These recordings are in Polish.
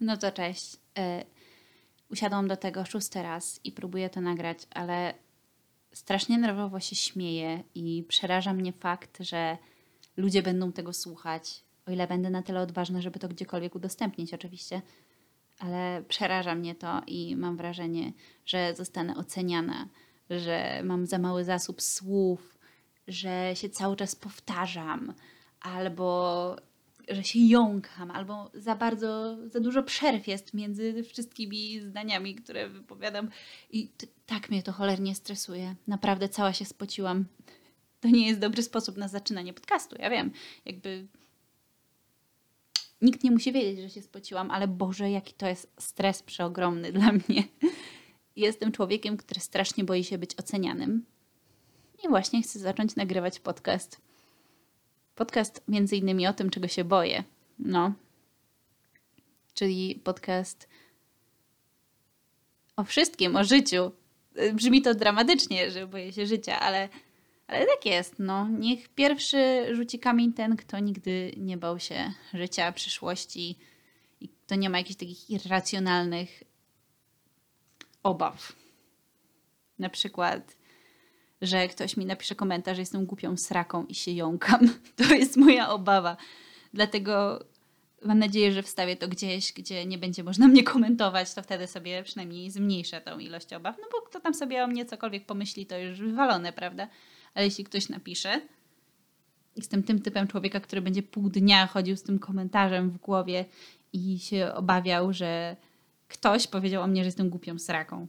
No to cześć. Y, usiadłam do tego szósty raz i próbuję to nagrać, ale strasznie nerwowo się śmieję i przeraża mnie fakt, że ludzie będą tego słuchać, o ile będę na tyle odważna, żeby to gdziekolwiek udostępnić, oczywiście. Ale przeraża mnie to i mam wrażenie, że zostanę oceniana, że mam za mały zasób słów, że się cały czas powtarzam, albo że się jąkam, albo za bardzo, za dużo przerw jest między wszystkimi zdaniami, które wypowiadam. I tak mnie to cholernie stresuje. Naprawdę cała się spociłam. To nie jest dobry sposób na zaczynanie podcastu, ja wiem. Jakby nikt nie musi wiedzieć, że się spociłam, ale Boże, jaki to jest stres przeogromny dla mnie. Jestem człowiekiem, który strasznie boi się być ocenianym. I właśnie chcę zacząć nagrywać podcast Podcast między innymi o tym, czego się boję. No. Czyli podcast o wszystkim, o życiu. Brzmi to dramatycznie, że boję się życia, ale, ale tak jest. No. Niech pierwszy rzuci kamień ten, kto nigdy nie bał się życia, przyszłości i kto nie ma jakichś takich irracjonalnych obaw. Na przykład że ktoś mi napisze komentarz, że jestem głupią sraką i się jąkam. To jest moja obawa. Dlatego mam nadzieję, że wstawię to gdzieś, gdzie nie będzie można mnie komentować, to wtedy sobie przynajmniej zmniejszę tą ilość obaw. No bo kto tam sobie o mnie cokolwiek pomyśli, to już wywalone, prawda? Ale jeśli ktoś napisze, jestem tym typem człowieka, który będzie pół dnia chodził z tym komentarzem w głowie i się obawiał, że ktoś powiedział o mnie, że jestem głupią sraką.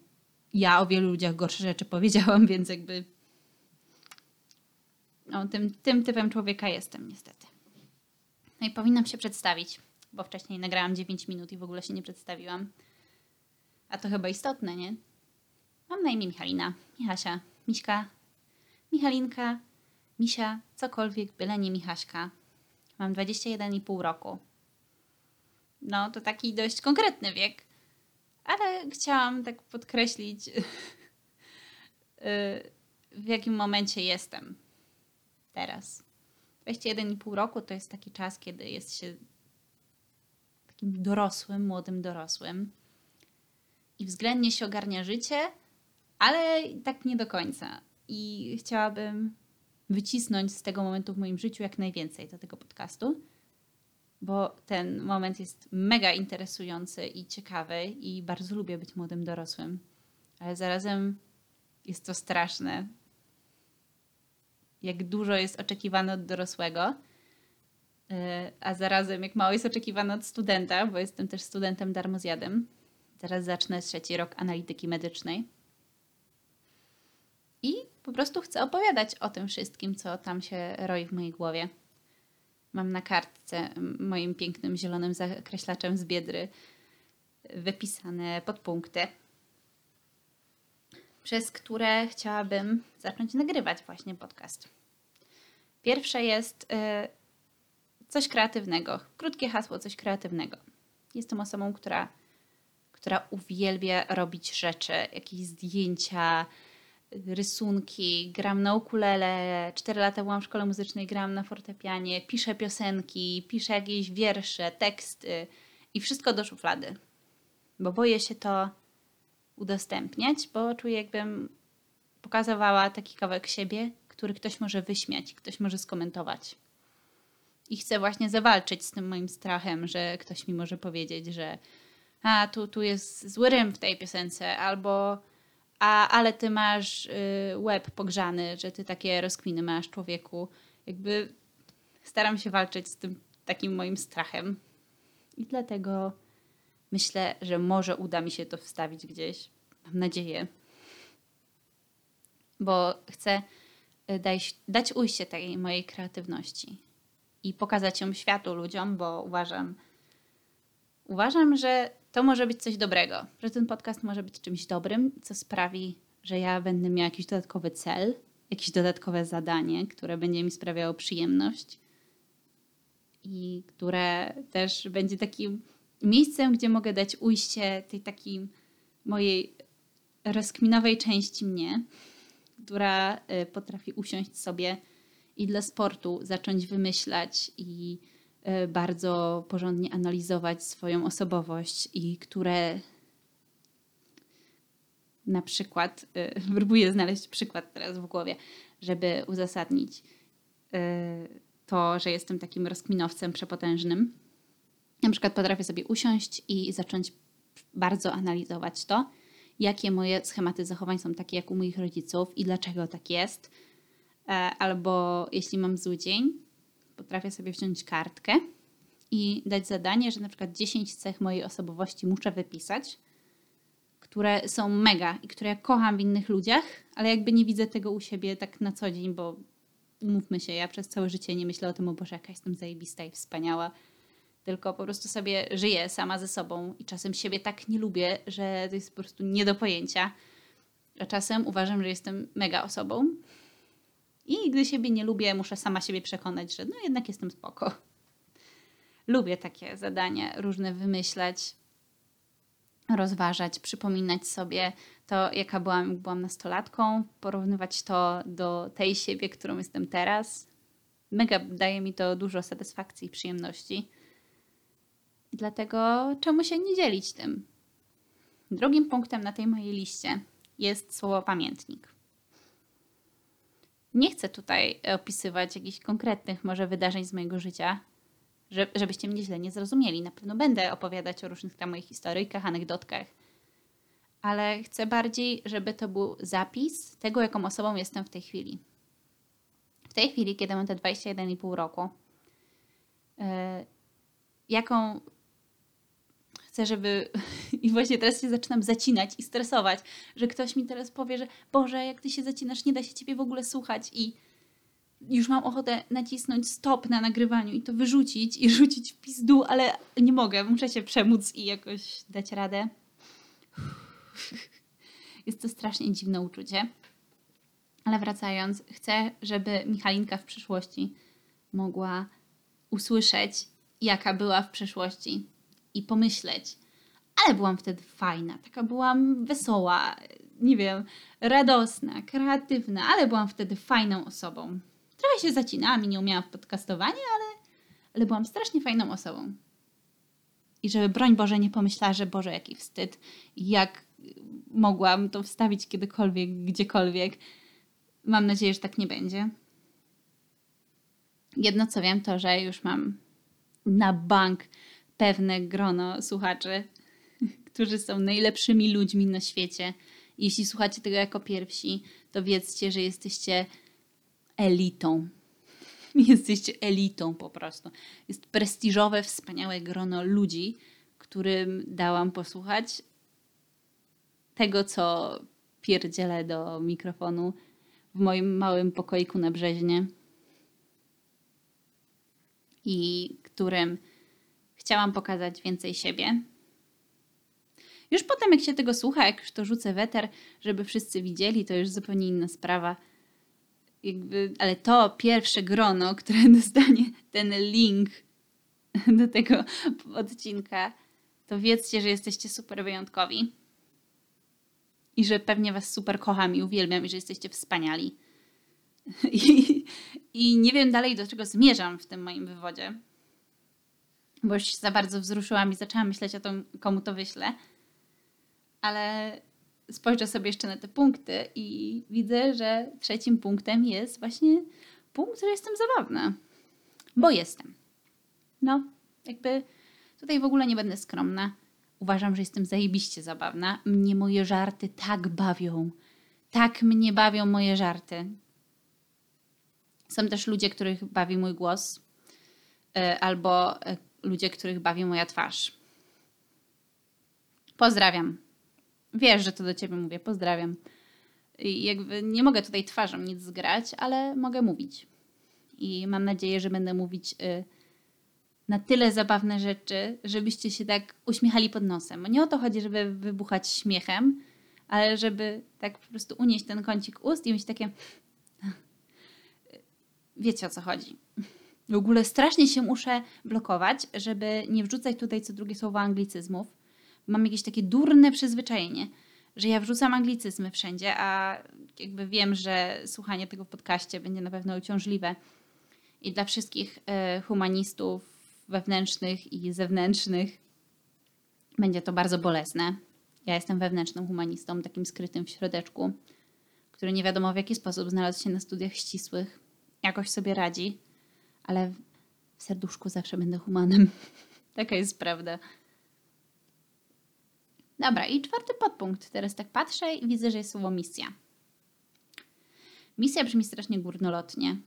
Ja o wielu ludziach gorsze rzeczy powiedziałam, więc jakby no, tym, tym typem człowieka jestem, niestety. No i powinnam się przedstawić, bo wcześniej nagrałam 9 minut i w ogóle się nie przedstawiłam. A to chyba istotne, nie? Mam na imię Michalina, Michasia, Miśka, Michalinka, Misia, cokolwiek, byle nie Michaśka. Mam 21,5 roku. No, to taki dość konkretny wiek, ale chciałam tak podkreślić, y, w jakim momencie jestem teraz. 21,5 roku to jest taki czas, kiedy jest się takim dorosłym, młodym dorosłym i względnie się ogarnia życie, ale tak nie do końca. I chciałabym wycisnąć z tego momentu w moim życiu jak najwięcej do tego podcastu, bo ten moment jest mega interesujący i ciekawy i bardzo lubię być młodym dorosłym, ale zarazem jest to straszne, jak dużo jest oczekiwane od dorosłego, y, a zarazem jak mało jest oczekiwane od studenta, bo jestem też studentem darmozjadem. Zaraz zacznę trzeci rok analityki medycznej. I po prostu chcę opowiadać o tym wszystkim, co tam się roi w mojej głowie. Mam na kartce moim pięknym zielonym zakreślaczem z biedry wypisane podpunkty, przez które chciałabym zacząć nagrywać właśnie podcast. Pierwsze jest y, coś kreatywnego, krótkie hasło, coś kreatywnego. Jestem osobą, która, która uwielbia robić rzeczy, jakieś zdjęcia, rysunki, gram na ukulele, 4 lata byłam w szkole muzycznej, gram na fortepianie, piszę piosenki, piszę jakieś wiersze, teksty i wszystko do szuflady. Bo boję się to udostępniać, bo czuję jakbym pokazywała taki kawałek siebie, który ktoś może wyśmiać, ktoś może skomentować. I chcę właśnie zawalczyć z tym moim strachem, że ktoś mi może powiedzieć, że a tu, tu jest zły rym w tej piosence, albo a ale ty masz y, łeb pogrzany, że ty takie rozkwiny masz człowieku. Jakby staram się walczyć z tym takim moim strachem. I dlatego myślę, że może uda mi się to wstawić gdzieś. Mam nadzieję. Bo chcę y, dać, dać ujście tej mojej kreatywności i pokazać ją światu, ludziom, bo uważam, uważam, że to może być coś dobrego, że ten podcast może być czymś dobrym, co sprawi, że ja będę miała jakiś dodatkowy cel, jakieś dodatkowe zadanie, które będzie mi sprawiało przyjemność i które też będzie takim miejscem, gdzie mogę dać ujście tej takiej mojej rozkminowej części mnie, która y, potrafi usiąść sobie i dla sportu zacząć wymyślać i e, bardzo porządnie analizować swoją osobowość i które na przykład, e, próbuję znaleźć przykład teraz w głowie, żeby uzasadnić to, że jestem takim rozkminowcem przepotężnym. Na przykład potrafię sobie usiąść i zacząć bardzo analizować to, jakie moje schematy zachowań są takie jak u moich rodziców i dlaczego tak jest. Albo jeśli mam zły dzień, potrafię sobie wziąć kartkę i dać zadanie, że na przykład 10 cech mojej osobowości muszę wypisać, które są mega i które ja kocham w innych ludziach, ale jakby nie widzę tego u siebie tak na co dzień, bo umówmy się, ja przez całe życie nie myślę o tym, o Boże, jaka jestem zajebista i wspaniała, tylko po prostu sobie żyję sama ze sobą i czasem siebie tak nie lubię, że to jest po prostu nie do pojęcia. A czasem uważam, że jestem mega osobą i gdy siebie nie lubię, muszę sama siebie przekonać, że no jednak jestem spoko. Lubię takie zadania różne wymyślać, rozważać, przypominać sobie to, jaka byłam, jak byłam nastolatką, porównywać to do tej siebie, którą jestem teraz. Mega daje mi to dużo satysfakcji i przyjemności. Dlatego czemu się nie dzielić tym? Drugim punktem na tej mojej liście jest słowo pamiętnik. Nie chcę tutaj opisywać jakichś konkretnych może wydarzeń z mojego życia, żebyście mnie źle nie zrozumieli. Na pewno będę opowiadać o różnych tam moich historyjkach, anegdotkach, ale chcę bardziej, żeby to był zapis tego, jaką osobą jestem w tej chwili. W tej chwili, kiedy mam te 21,5 roku, yy, jaką chcę, żeby. I właśnie teraz się zaczynam zacinać i stresować, że ktoś mi teraz powie, że Boże, jak ty się zacinasz, nie da się ciebie w ogóle słuchać i już mam ochotę nacisnąć stop na nagrywaniu i to wyrzucić i rzucić w pizdu, ale nie mogę, muszę się przemóc i jakoś dać radę. Jest to strasznie dziwne uczucie. Ale wracając, chcę, żeby Michalinka w przyszłości mogła usłyszeć, jaka była w przeszłości i pomyśleć, ale byłam wtedy fajna, taka byłam wesoła, nie wiem, radosna, kreatywna, ale byłam wtedy fajną osobą. Trochę się zacinałam i nie umiałam w podcastowanie, ale, ale byłam strasznie fajną osobą. I żeby broń Boże nie pomyślała, że Boże, jaki wstyd, jak mogłam to wstawić kiedykolwiek, gdziekolwiek. Mam nadzieję, że tak nie będzie. Jedno co wiem, to że już mam na bank pewne grono słuchaczy, którzy są najlepszymi ludźmi na świecie. Jeśli słuchacie tego jako pierwsi, to wiedzcie, że jesteście elitą. Jesteście elitą po prostu. Jest prestiżowe, wspaniałe grono ludzi, którym dałam posłuchać tego, co pierdzielę do mikrofonu w moim małym pokoiku na Brzeźnie i którym chciałam pokazać więcej siebie. Już potem, jak się tego słucha, jak już to rzucę weter, żeby wszyscy widzieli, to już zupełnie inna sprawa. Jakby, ale to pierwsze grono, które dostanie ten link do tego odcinka, to wiedzcie, że jesteście super wyjątkowi. I że pewnie was super kocham i uwielbiam i że jesteście wspaniali. I, I nie wiem dalej, do czego zmierzam w tym moim wywodzie bo już się za bardzo wzruszyłam i zaczęłam myśleć o tym, komu to wyślę. Ale spojrzę sobie jeszcze na te punkty i widzę, że trzecim punktem jest właśnie punkt, że jestem zabawna. Bo jestem. No, jakby tutaj w ogóle nie będę skromna. Uważam, że jestem zajebiście zabawna. Mnie moje żarty tak bawią. Tak mnie bawią moje żarty. Są też ludzie, których bawi mój głos, e, albo e, ludzie, których bawi moja twarz. Pozdrawiam. Wiesz, że to do ciebie mówię. Pozdrawiam. I jakby nie mogę tutaj twarzą nic zgrać, ale mogę mówić. I mam nadzieję, że będę mówić y, na tyle zabawne rzeczy, żebyście się tak uśmiechali pod nosem. Nie o to chodzi, żeby wybuchać śmiechem, ale żeby tak po prostu unieść ten kącik ust i mieć takie. Wiecie o co chodzi. W ogóle strasznie się muszę blokować, żeby nie wrzucać tutaj co drugie słowo anglicyzmów. Mam jakieś takie durne przyzwyczajenie, że ja wrzucam anglicyzmy wszędzie, a jakby wiem, że słuchanie tego w podcaście będzie na pewno uciążliwe. I dla wszystkich e, humanistów, wewnętrznych i zewnętrznych. Będzie to bardzo bolesne. Ja jestem wewnętrznym humanistą, takim skrytym w środeczku, który nie wiadomo w jaki sposób znalazł się na studiach ścisłych. Jakoś sobie radzi, ale w serduszku zawsze będę humanem. Taka jest prawda. Dobra, i czwarty podpunkt. Teraz tak patrzę i widzę, że jest słowo misja. Misja brzmi strasznie górnolotnie.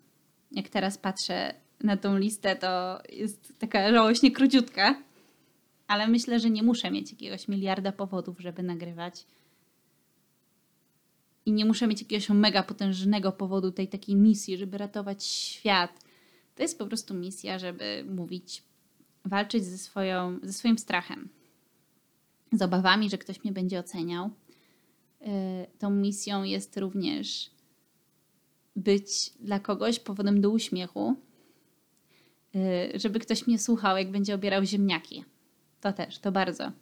Jak teraz patrzę na tą listę, to jest taka żałośnie króciutka, ale myślę, że nie muszę mieć jakiegoś miliarda powodów, żeby nagrywać. I nie muszę mieć jakiegoś mega potężnego powodu tej takiej misji, żeby ratować świat. To jest po prostu misja, żeby mówić, walczyć ze, swoją, ze swoim strachem, z obawami, że ktoś mnie będzie oceniał. Yy, tą misją jest również być dla kogoś powodem do uśmiechu, yy, żeby ktoś mnie słuchał, jak będzie obierał ziemniaki. To też, to bardzo.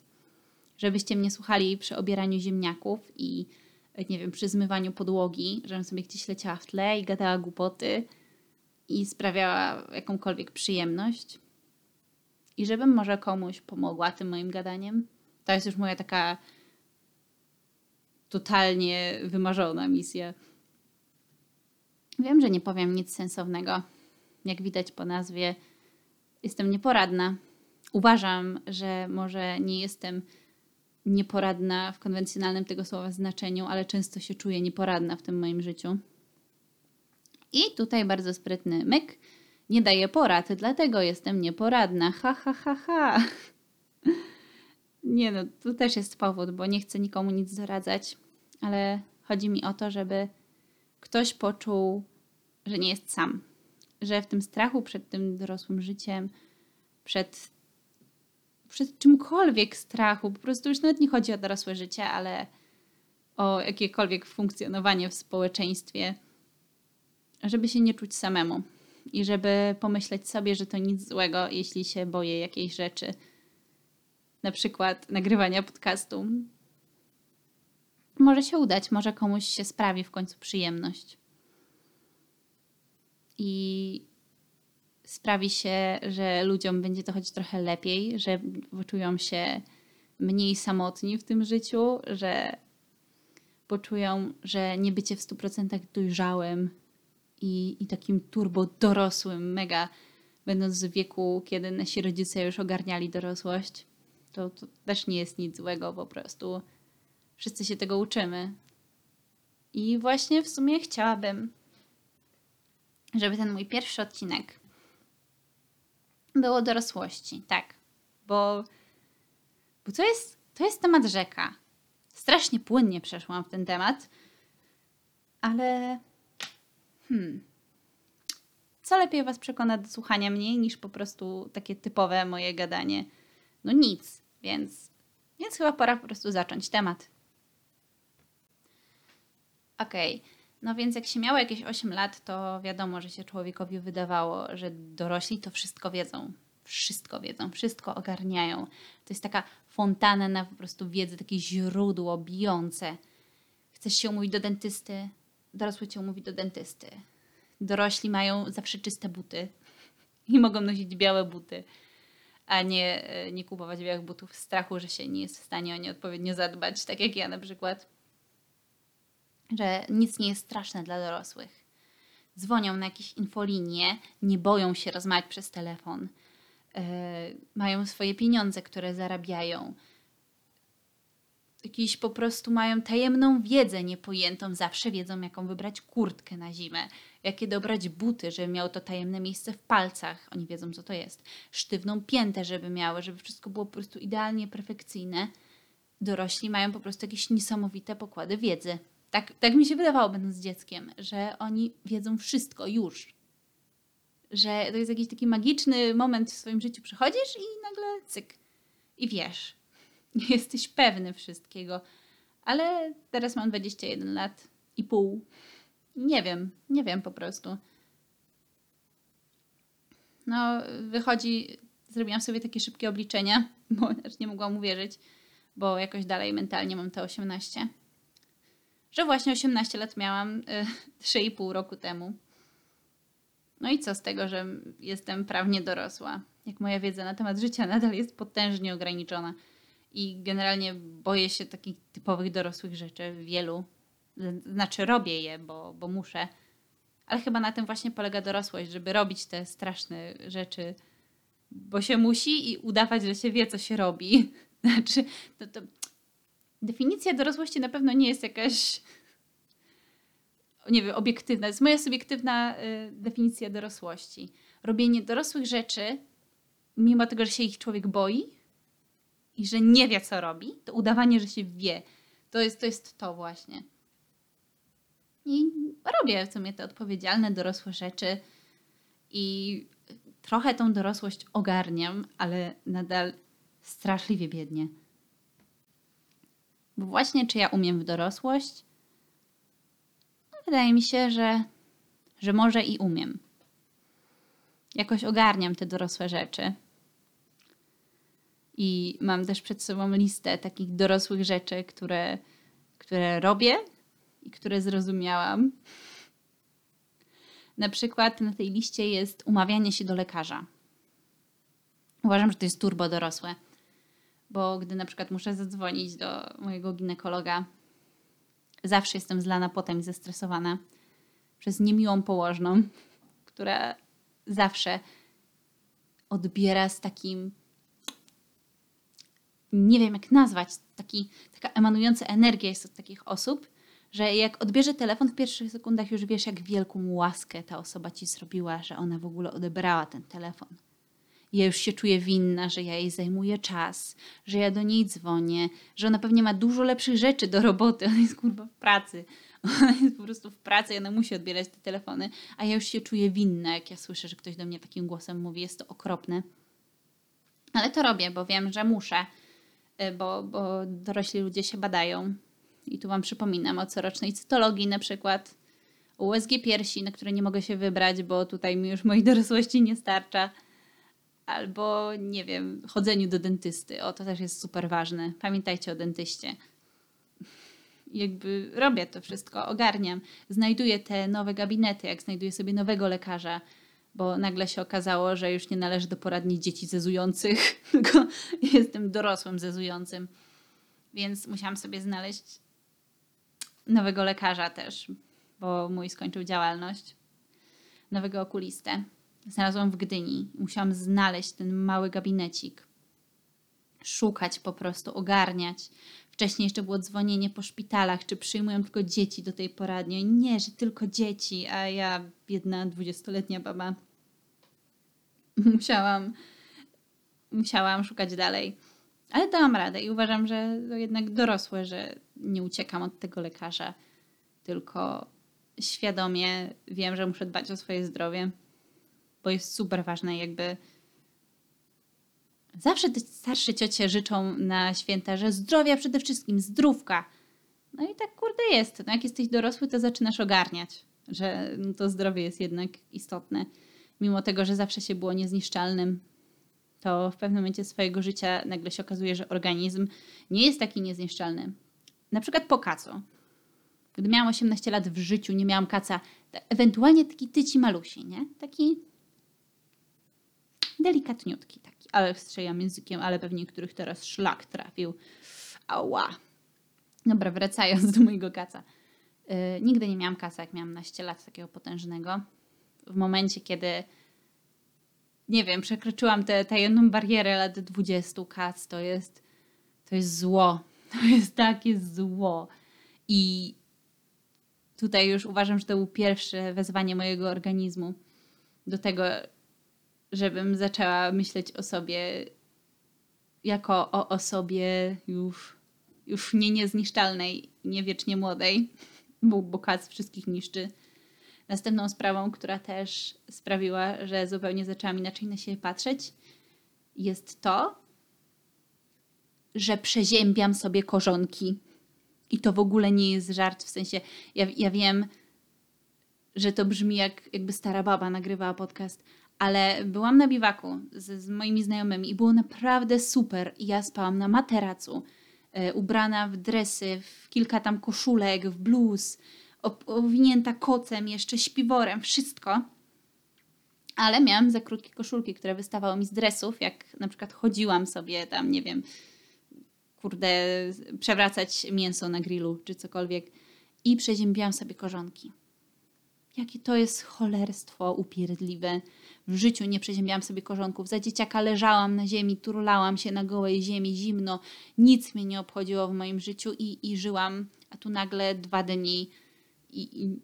Żebyście mnie słuchali przy obieraniu ziemniaków i nie wiem, przy zmywaniu podłogi, żebym sobie gdzieś leciała w tle i gadała głupoty i sprawiała jakąkolwiek przyjemność. I żebym może komuś pomogła tym moim gadaniem. To jest już moja taka totalnie wymarzona misja. Wiem, że nie powiem nic sensownego. Jak widać po nazwie, jestem nieporadna. Uważam, że może nie jestem nieporadna w konwencjonalnym tego słowa znaczeniu, ale często się czuję nieporadna w tym moim życiu. I tutaj bardzo sprytny myk. Nie daję porad, dlatego jestem nieporadna. Ha, ha, ha, ha. Nie no, tu też jest powód, bo nie chcę nikomu nic doradzać, ale chodzi mi o to, żeby ktoś poczuł, że nie jest sam. Że w tym strachu przed tym dorosłym życiem, przed, przed czymkolwiek strachu, po prostu już nawet nie chodzi o dorosłe życie, ale o jakiekolwiek funkcjonowanie w społeczeństwie, żeby się nie czuć samemu i żeby pomyśleć sobie, że to nic złego, jeśli się boję jakiejś rzeczy na przykład nagrywania podcastu. Może się udać, może komuś się sprawi w końcu przyjemność. I sprawi się, że ludziom będzie to choć trochę lepiej, że poczują się mniej samotni w tym życiu, że poczują, że nie bycie w 100% dojrzałym i, i takim turbo dorosłym, mega, będąc w wieku, kiedy nasi rodzice już ogarniali dorosłość, to, to też nie jest nic złego, po prostu wszyscy się tego uczymy. I właśnie w sumie chciałabym, żeby ten mój pierwszy odcinek było dorosłości, tak, bo, bo to, jest, to jest temat rzeka. Strasznie płynnie przeszłam w ten temat, ale hmm, co lepiej Was przekona do słuchania mnie niż po prostu takie typowe moje gadanie? No nic, więc, więc chyba pora po prostu zacząć temat. Okej, okay. no więc jak się miało jakieś 8 lat, to wiadomo, że się człowiekowi wydawało, że dorośli to wszystko wiedzą. Wszystko wiedzą, wszystko ogarniają. To jest taka fontana na po prostu wiedzy, takie źródło bijące. Chcesz się umówić do dentysty? Dorosły cię umówi do dentysty. Dorośli mają zawsze czyste buty i mogą nosić białe buty a nie, e, nie kupować białych butów w strachu, że się nie jest w stanie o nie odpowiednio zadbać, tak jak ja na przykład. Że nic nie jest straszne dla dorosłych. Dzwonią na jakieś infolinie, nie boją się rozmawiać przez telefon, yy, mają swoje pieniądze, które zarabiają. Jakieś po prostu mają tajemną wiedzę niepojętą, zawsze wiedzą, jaką wybrać kurtkę na zimę jakie dobrać buty, żeby miało to tajemne miejsce w palcach. Oni wiedzą, co to jest. Sztywną piętę, żeby miały, żeby wszystko było po prostu idealnie perfekcyjne. Dorośli mają po prostu jakieś niesamowite pokłady wiedzy. Tak, tak mi się wydawało, będąc dzieckiem, że oni wiedzą wszystko już. Że to jest jakiś taki magiczny moment w swoim życiu. Przychodzisz i nagle cyk. I wiesz. Nie jesteś pewny wszystkiego. Ale teraz mam 21 lat i pół. Nie wiem, nie wiem po prostu. No, wychodzi, zrobiłam sobie takie szybkie obliczenia, bo też nie mogłam uwierzyć, bo jakoś dalej mentalnie mam te 18. Że właśnie 18 lat miałam y, 3,5 roku temu. No i co z tego, że jestem prawnie dorosła? jak moja wiedza na temat życia nadal jest potężnie ograniczona. I generalnie boję się takich typowych dorosłych rzeczy, wielu. Znaczy, robię je, bo, bo muszę. Ale chyba na tym właśnie polega dorosłość, żeby robić te straszne rzeczy, bo się musi i udawać, że się wie, co się robi. Znaczy, to, to... definicja dorosłości na pewno nie jest jakaś nie wiem, obiektywna. To jest moja subiektywna y, definicja dorosłości. Robienie dorosłych rzeczy, mimo tego, że się ich człowiek boi i że nie wie, co robi, to udawanie, że się wie. To jest to, jest to właśnie. I robię w sumie te odpowiedzialne, dorosłe rzeczy i trochę tą dorosłość ogarniam, ale nadal straszliwie biednie. Bo właśnie czy ja umiem w dorosłość? Wydaje mi się, że, że może i umiem. Jakoś ogarniam te dorosłe rzeczy. I mam też przed sobą listę takich dorosłych rzeczy, które, które robię i które zrozumiałam. Na przykład na tej liście jest umawianie się do lekarza. Uważam, że to jest turbo dorosłe, bo gdy na przykład muszę zadzwonić do mojego ginekologa, zawsze jestem zlana potem i zestresowana przez niemiłą położną, która zawsze odbiera z takim nie wiem jak nazwać, taki, taka emanująca energia jest od takich osób, że jak odbierze telefon w pierwszych sekundach już wiesz, jak wielką łaskę ta osoba ci zrobiła, że ona w ogóle odebrała ten telefon. Ja już się czuję winna, że ja jej zajmuję czas, że ja do niej dzwonię, że ona pewnie ma dużo lepszych rzeczy do roboty. Ona jest kurwa w pracy. Ona jest po prostu w pracy, ona musi odbierać te telefony, a ja już się czuję winna, jak ja słyszę, że ktoś do mnie takim głosem mówi. Jest to okropne. Ale to robię, bo wiem, że muszę, bo, bo dorośli ludzie się badają. I tu Wam przypominam o corocznej cytologii na przykład, USG piersi, na które nie mogę się wybrać, bo tutaj mi już mojej dorosłości nie starcza albo nie wiem, chodzeniu do dentysty. O, to też jest super ważne. Pamiętajcie o dentyście. Jakby robię to wszystko, ogarniam. Znajduję te nowe gabinety, jak znajduję sobie nowego lekarza, bo nagle się okazało, że już nie należy do poradni dzieci zezujących, tylko jestem dorosłym zezującym. Więc musiałam sobie znaleźć nowego lekarza też, bo mój skończył działalność. Nowego okulistę znalazłam w Gdyni. Musiałam znaleźć ten mały gabinecik. Szukać po prostu, ogarniać. Wcześniej jeszcze było dzwonienie po szpitalach, czy przyjmują tylko dzieci do tej poradni. Nie, że tylko dzieci, a ja, biedna dwudziestoletnia baba, musiałam, musiałam szukać dalej. Ale dałam radę i uważam, że to jednak dorosłe, że nie uciekam od tego lekarza, tylko świadomie wiem, że muszę dbać o swoje zdrowie bo jest super ważne, jakby zawsze te starsze ciocie życzą na święta, że zdrowia przede wszystkim, zdrówka. No i tak kurde jest. No jak jesteś dorosły, to zaczynasz ogarniać, że no to zdrowie jest jednak istotne. Mimo tego, że zawsze się było niezniszczalnym, to w pewnym momencie swojego życia nagle się okazuje, że organizm nie jest taki niezniszczalny. Na przykład po kacu. Gdy miałam 18 lat w życiu, nie miałam kaca, ewentualnie taki tyci malusi, nie? Taki delikatniutki taki, ale wstrzejam językiem, ale pewnie których teraz szlak trafił. Ała. Dobra, wracając do mojego kaca. Yy, nigdy nie miałam kaca, jak miałam naście lat takiego potężnego. W momencie, kiedy nie wiem, przekroczyłam tę tajemną barierę lat 20 kac, to jest to jest zło. To jest takie zło. I tutaj już uważam, że to był pierwsze wezwanie mojego organizmu do tego, żebym zaczęła myśleć o sobie jako o osobie już, już nie niezniszczalnej, nie wiecznie młodej, bo Bokaz wszystkich niszczy. Następną sprawą, która też sprawiła, że zupełnie zaczęłam inaczej na siebie patrzeć, jest to, że przeziębiam sobie korzonki. I to w ogóle nie jest żart, w sensie ja, ja wiem, że to brzmi jak jakby stara baba nagrywała podcast, ale byłam na biwaku z, z moimi znajomymi i było naprawdę super. I ja spałam na materacu, e, ubrana w dresy, w kilka tam koszulek, w bluz, owinięta kocem, jeszcze śpiworem, wszystko. Ale miałam za krótkie koszulki, które wystawały mi z dresów, jak na przykład chodziłam sobie tam, nie wiem, kurde, przewracać mięso na grillu czy cokolwiek i przeziębiłam sobie korzonki. Jakie to jest cholerstwo upierdliwe. W życiu nie przeziębiałam sobie korzonków. Za dzieciaka leżałam na ziemi, turlałam się na gołej ziemi, zimno. Nic mnie nie obchodziło w moim życiu i, i żyłam. A tu nagle dwa dni i, i,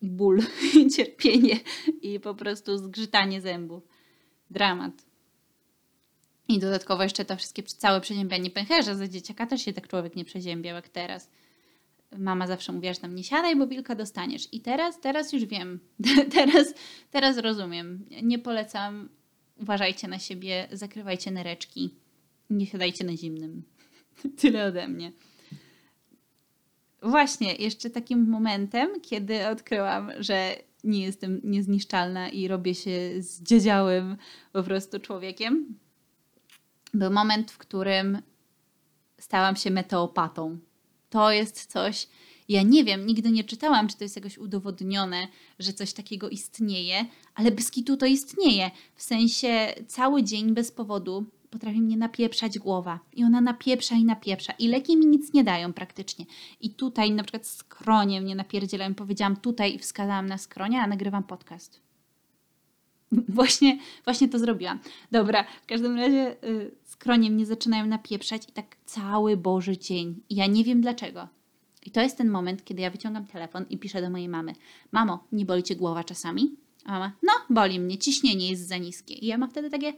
i ból, i cierpienie, i po prostu zgrzytanie zębów. Dramat. I dodatkowo jeszcze to wszystkie całe przeziębianie pęcherza za dzieciaka też się tak człowiek nie przeziębiał jak teraz. Mama zawsze mówiła, że tam nie siadaj, bo wilka dostaniesz. I teraz, teraz już wiem. teraz, teraz rozumiem. Nie polecam. Uważajcie na siebie, zakrywajcie nereczki. Nie siadajcie na zimnym. Tyle ode mnie. Właśnie, jeszcze takim momentem, kiedy odkryłam, że nie jestem niezniszczalna i robię się zdziedziałym po prostu człowiekiem, był moment, w którym stałam się meteopatą. To jest coś, ja nie wiem, nigdy nie czytałam, czy to jest jakoś udowodnione, że coś takiego istnieje, ale bez kitu to istnieje. W sensie cały dzień bez powodu potrafi mnie napieprzać głowa. I ona napieprza i napieprza. I leki mi nic nie dają praktycznie. I tutaj na przykład skronie mnie napierdzielają. Powiedziałam tutaj i wskazałam na skronie, a nagrywam podcast. Właśnie, właśnie to zrobiłam. Dobra, w każdym razie y, skronie mnie zaczynają napieprzać i tak cały Boży dzień. I ja nie wiem dlaczego. I to jest ten moment, kiedy ja wyciągam telefon i piszę do mojej mamy. Mamo, nie boli cię głowa czasami? A mama, no, boli mnie, ciśnienie jest za niskie. I ja mam wtedy takie,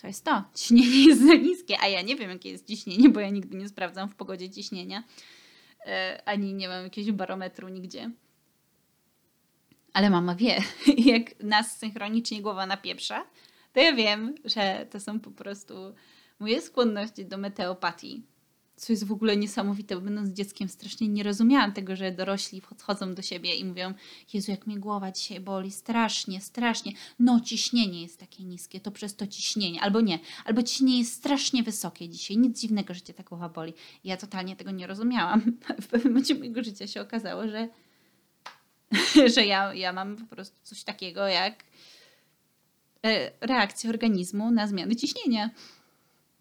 to jest to. Ciśnienie jest za niskie, a ja nie wiem, jakie jest ciśnienie, bo ja nigdy nie sprawdzam w pogodzie ciśnienia. Yy, ani nie mam jakiegoś barometru nigdzie. Ale mama wie, jak nas synchronicznie głowa napieprza, to ja wiem, że to są po prostu moje skłonności do meteopatii co jest w ogóle niesamowite, bo będąc dzieckiem strasznie nie rozumiałam tego, że dorośli podchodzą do siebie i mówią Jezu, jak mnie głowa dzisiaj boli, strasznie, strasznie. No, ciśnienie jest takie niskie, to przez to ciśnienie. Albo nie, albo ciśnienie jest strasznie wysokie dzisiaj, nic dziwnego, że cię ta głowa boli. Ja totalnie tego nie rozumiałam. W pewnym momencie mojego życia się okazało, że, że ja, ja mam po prostu coś takiego jak e, reakcję organizmu na zmiany ciśnienia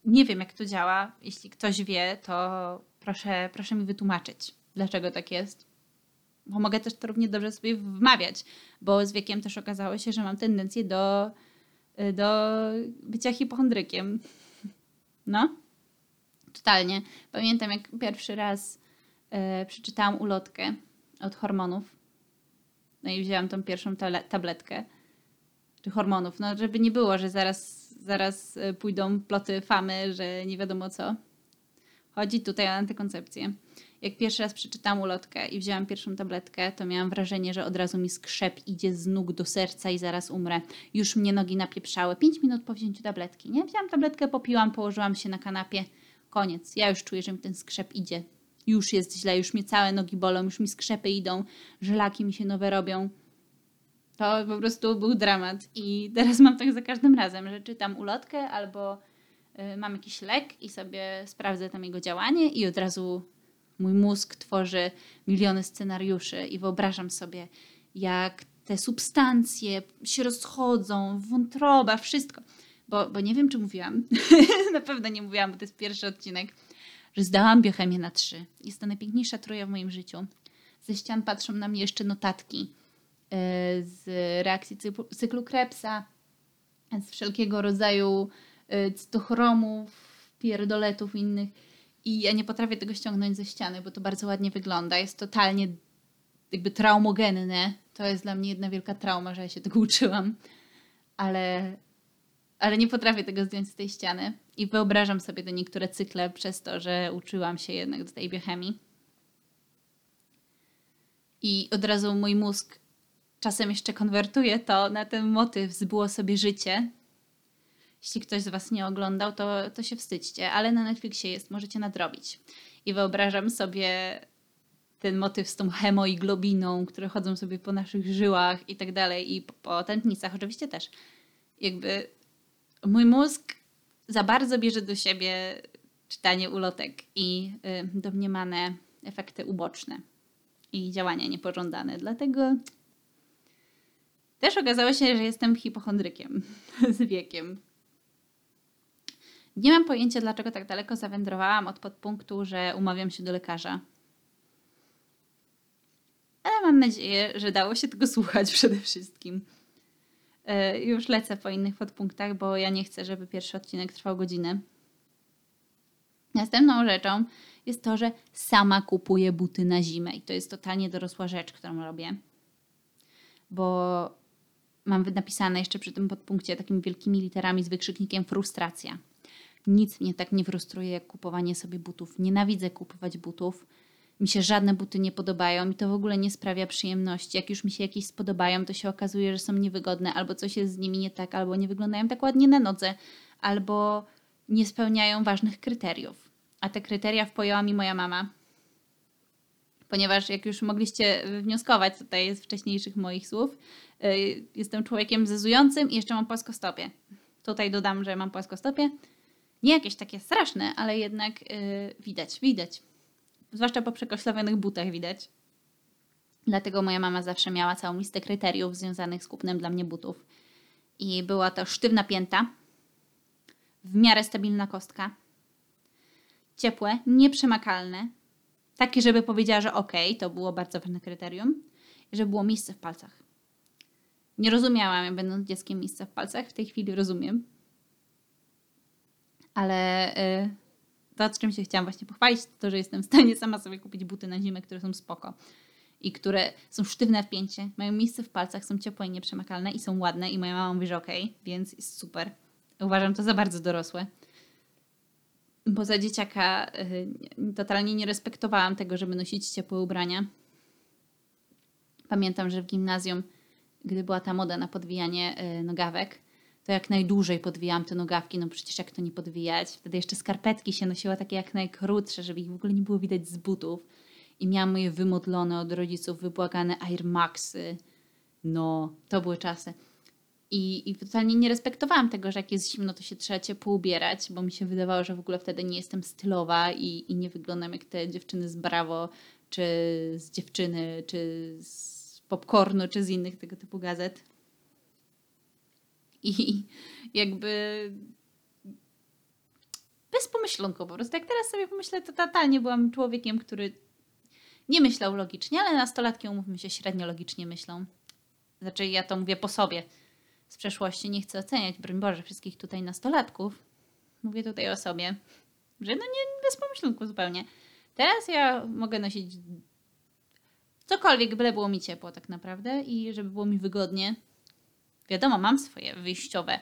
nie wiem, jak to działa. Jeśli ktoś wie, to proszę, proszę mi wytłumaczyć, dlaczego tak jest. Bo mogę też to równie dobrze sobie wmawiać, bo z wiekiem też okazało się, że mam tendencję do, do bycia hipochondrykiem. No, totalnie. Pamiętam, jak pierwszy raz e, przeczytałam ulotkę od hormonów. No i wzięłam tą pierwszą tabletkę. Czy hormonów. No, żeby nie było, że zaraz zaraz e, pójdą ploty famy, że nie wiadomo co. Chodzi tutaj o antykoncepcję. Jak pierwszy raz przeczytałam ulotkę i wzięłam pierwszą tabletkę, to miałam wrażenie, że od razu mi skrzep idzie z nóg do serca i zaraz umrę. Już mnie nogi napieprzały. Pięć minut po wzięciu tabletki, nie? Wzięłam tabletkę, popiłam, położyłam się na kanapie. Koniec. Ja już czuję, że mi ten skrzep idzie. Już jest źle, już mnie całe nogi bolą, już mi skrzepy idą, żelaki mi się nowe robią. To po prostu był dramat. I teraz mam tak za każdym razem, że czytam ulotkę albo y, mam jakiś lek i sobie sprawdzę tam jego działanie i od razu mój mózg tworzy miliony scenariuszy i wyobrażam sobie, jak te substancje się rozchodzą, wątroba, wszystko. Bo, bo nie wiem, czy mówiłam, na pewno nie mówiłam, bo to jest pierwszy odcinek, że zdałam biochemię na trzy. Jest to najpiękniejsza troja w moim życiu. Ze ścian patrzą na mnie jeszcze notatki E, z reakcji cyklu Krebsa, z wszelkiego rodzaju e, cytochromów, pierdoletów innych. I ja nie potrafię tego ściągnąć ze ściany, bo to bardzo ładnie wygląda. Jest totalnie jakby traumogenne. To jest dla mnie jedna wielka trauma, że ja się tego uczyłam. Ale, ale nie potrafię tego zdjąć z tej ściany. I wyobrażam sobie te niektóre cykle przez to, że uczyłam się jednak do tej biochemii. I od razu mój mózg czasem jeszcze konwertuję to na ten motyw zbyło sobie życie. Jeśli ktoś z Was nie oglądał, to, to się wstydźcie, ale na Netflixie jest, możecie nadrobić. I wyobrażam sobie ten motyw z tą hemoiglobiną, które chodzą sobie po naszych żyłach i tak dalej, i po, po tętnicach oczywiście też. Jakby mój mózg za bardzo bierze do siebie czytanie ulotek i y, domniemane efekty uboczne i działania niepożądane. Dlatego Też okazało się, że jestem hipochondrykiem z wiekiem. Nie mam pojęcia, dlaczego tak daleko zawędrowałam od podpunktu, że umawiam się do lekarza. Ale mam nadzieję, że dało się tego słuchać przede wszystkim. Yy, już lecę po innych podpunktach, bo ja nie chcę, żeby pierwszy odcinek trwał godzinę. Następną rzeczą jest to, że sama kupuję buty na zimę i to jest totalnie dorosła rzecz, którą robię. Bo mam napisane jeszcze przy tym podpunkcie takimi wielkimi literami z wykrzyknikiem frustracja. Nic mnie tak nie frustruje jak kupowanie sobie butów. Nienawidzę kupować butów. Mi się żadne buty nie podobają i to w ogóle nie sprawia przyjemności. Jak już mi się jakieś spodobają, to się okazuje, że są niewygodne, albo coś jest z nimi nie tak, albo nie wyglądają tak ładnie na nodze, albo nie spełniają ważnych kryteriów. A te kryteria wpojęła mi moja mama. Ponieważ, jak już mogliście wnioskować tutaj z wcześniejszych moich słów, y, jestem człowiekiem zezującym i jeszcze mam płaskostopie. Tutaj dodam, że mam płaskostopie. Nie jakieś takie straszne, ale jednak yy, widać, widać. Zwłaszcza po przekoślowionych butach widać. Dlatego moja mama zawsze miała całą listę kryteriów związanych z kupnem dla mnie butów. I była to sztywna pięta, w miarę stabilna kostka, ciepłe, nieprzemakalne, takie, żeby powiedziała, że ok, to było bardzo ważne kryterium, i żeby było miejsce w palcach. Nie rozumiałam, jak będąc dzieckiem, miejsca w palcach. W tej chwili rozumiem. Ale yy, to, czym się chciałam właśnie pochwalić, to, że jestem w stanie sama sobie kupić buty na zimę, które są spoko i które są sztywne w pięcie, mają miejsce w palcach, są ciepłe i nieprzemakalne i są ładne i moja mama mówi, że okej, okay, więc jest super. Uważam to za bardzo dorosłe bo za dzieciaka y, totalnie nie respektowałam tego, żeby nosić ciepłe ubrania. Pamiętam, że w gimnazjum, gdy była ta moda na podwijanie y, nogawek, to jak najdłużej podwijałam te nogawki, no przecież jak to nie podwijać. Wtedy jeszcze skarpetki się nosiła takie jak najkrótsze, żeby ich w ogóle nie było widać z butów. I miałam moje wymodlone od rodziców, wybłagane Air Maxy. No, to były czasy. I, I totalnie nie respektowałam tego, że jak jest zimno, to się trzeba ciepło ubierać, bo mi się wydawało, że w ogóle wtedy nie jestem stylowa i, i nie wyglądam jak te dziewczyny z Bravo, czy z dziewczyny, czy z popcornu, czy z innych tego typu gazet. I jakby bez pomyślunku po prostu. Jak teraz sobie pomyślę, to totalnie byłam człowiekiem, który nie myślał logicznie, ale nastolatki, umówmy się, średnio logicznie myślą. Znaczy ja to mówię po sobie z przeszłości. Nie chcę oceniać, broń Boże, wszystkich tutaj nastolatków. Mówię tutaj o sobie, że no nie bez pomyślunku zupełnie. Teraz ja mogę nosić cokolwiek, byle było mi ciepło tak naprawdę i żeby było mi wygodnie. Wiadomo, mam swoje wyjściowe,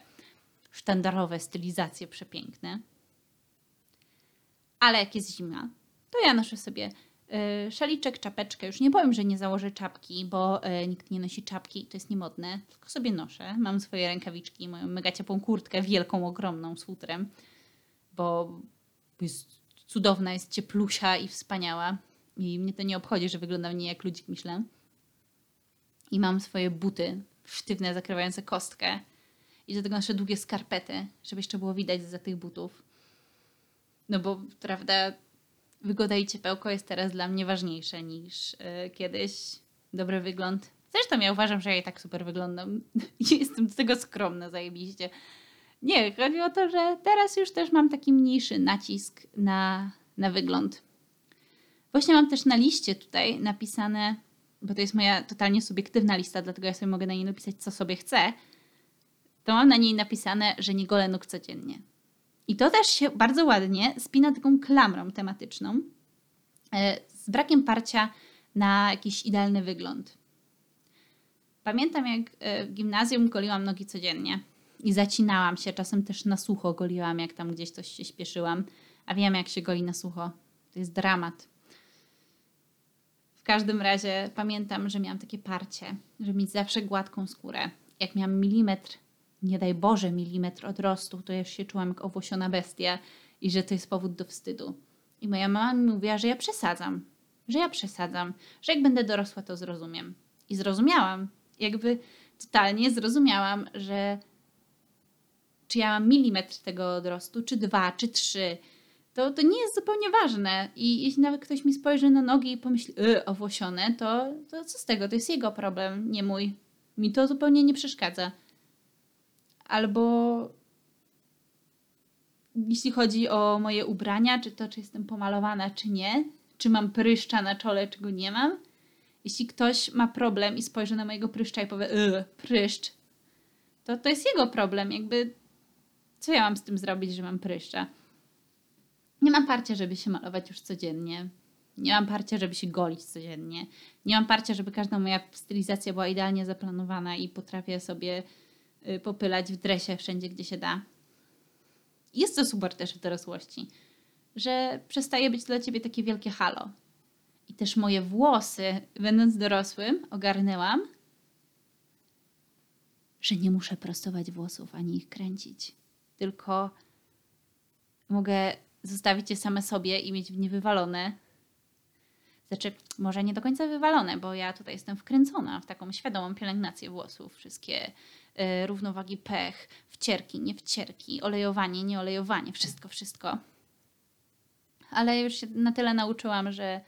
sztandarowe stylizacje przepiękne. Ale jak jest zima, to ja noszę sobie Y, szaliczek, czapeczkę. Już nie powiem, że nie założę czapki, bo y, nikt nie nosi czapki, to jest niemodne, tylko sobie noszę. Mam swoje rękawiczki, moją mega ciepłą kurtkę, wielką, ogromną, z futrem, bo jest cudowna, jest cieplusia i wspaniała. I mnie to nie obchodzi, że wygląda mnie jak ludzik myślę. I mam swoje buty sztywne, zakrywające kostkę. I do tego nasze długie skarpety, żeby jeszcze było widać za tych butów. No bo, prawda, wygoda i ciepełko jest teraz dla mnie ważniejsze niż yy, kiedyś dobry wygląd. Zresztą ja uważam, że ja i tak super wyglądam jestem do tego skromna zajebiście. Nie, chodzi o to, że teraz już też mam taki mniejszy nacisk na, na wygląd. Właśnie mam też na liście tutaj napisane, bo to jest moja totalnie subiektywna lista, dlatego ja sobie mogę na niej napisać, co sobie chcę. To mam na niej napisane, że nie golę nóg codziennie. I to też się bardzo ładnie spina taką klamrą tematyczną e, z brakiem parcia na jakiś idealny wygląd. Pamiętam, jak e, w gimnazjum goliłam nogi codziennie i zacinałam się, czasem też na sucho goliłam, jak tam gdzieś coś się śpieszyłam, a wiem, jak się goli na sucho. To jest dramat. Każdym razie pamiętam, że miałam takie parcie, żeby mieć zawsze gładką skórę. Jak miałam milimetr nie daj Boże, milimetr odrostu, to ja się czułam jak owłosiona bestia i że to jest powód do wstydu. I moja mama mi mówiła, że ja przesadzam, że ja przesadzam, że jak będę dorosła, to zrozumiem. I zrozumiałam, jakby totalnie zrozumiałam, że czy ja mam milimetr tego odrostu, czy dwa, czy trzy, to, to nie jest zupełnie ważne. I jeśli nawet ktoś mi spojrzy na nogi i pomyśli, yy, owłosione, to, to co z tego? To jest jego problem, nie mój. Mi to zupełnie nie przeszkadza. Albo jeśli chodzi o moje ubrania, czy to, czy jestem pomalowana, czy nie, czy mam pryszcza na czole, czy go nie mam. Jeśli ktoś ma problem i spojrzy na mojego pryszcza i powie, pryszcz, to to jest jego problem. Jakby, co ja mam z tym zrobić, że mam pryszcza? Nie mam parcia, żeby się malować już codziennie. Nie mam parcia, żeby się golić codziennie. Nie mam parcia, żeby każda moja stylizacja była idealnie zaplanowana i potrafię sobie y, popylać w dresie wszędzie, gdzie się da. Jest to super też w dorosłości, że przestaje być dla ciebie takie wielkie halo. I też moje włosy, będąc dorosłym, ogarnęłam, że nie muszę prostować włosów ani ich kręcić. Tylko mogę zostawić je same sobie i mieć w nie wywalone. Znaczy, może nie do końca wywalone, bo ja tutaj jestem wkręcona w taką świadomą pielęgnację włosów. Wszystkie y, równowagi pech, wcierki, nie wcierki, olejowanie, nie olejowanie, wszystko, wszystko. Ale już się na tyle nauczyłam, że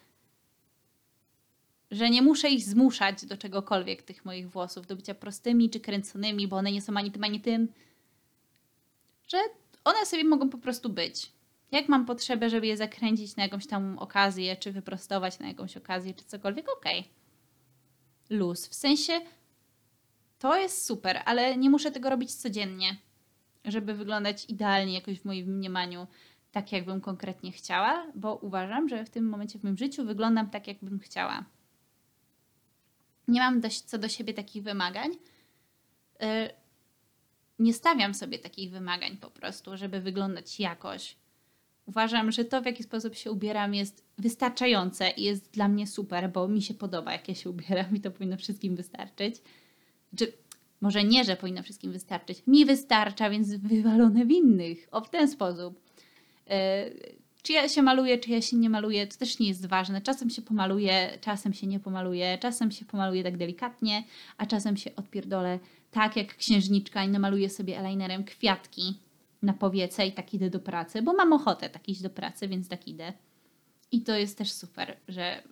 że nie muszę ich zmuszać do czegokolwiek tych moich włosów, do bycia prostymi czy kręconymi, bo one nie są ani tym, ani tym. Że one sobie mogą po prostu być. Jak mam potrzebę, żeby je zakręcić na jakąś tam okazję, czy wyprostować na jakąś okazję, czy cokolwiek, okej. Okay. Luz. W sensie to jest super, ale nie muszę tego robić codziennie, żeby wyglądać idealnie jakoś w moim mniemaniu, tak jakbym konkretnie chciała, bo uważam, że w tym momencie w moim życiu wyglądam tak, jakbym chciała. Nie mam dość, co do siebie takich wymagań. Yy, nie stawiam sobie takich wymagań po prostu, żeby wyglądać jakoś uważam, że to, w jaki sposób się ubieram, jest wystarczające i jest dla mnie super, bo mi się podoba, jak ja się ubieram i to powinno wszystkim wystarczyć. Czy może nie, że powinno wszystkim wystarczyć. Mi wystarcza, więc wywalone w innych. O, w ten sposób. Yy, czy ja się maluję, czy ja się nie maluję, to też nie jest ważne. Czasem się pomaluję, czasem się nie pomaluję, czasem się pomaluję tak delikatnie, a czasem się odpierdolę tak jak księżniczka i namaluję sobie eyelinerem kwiatki na powiece i tak idę do pracy, bo mam ochotę tak iść do pracy, więc tak idę. I to jest też super, że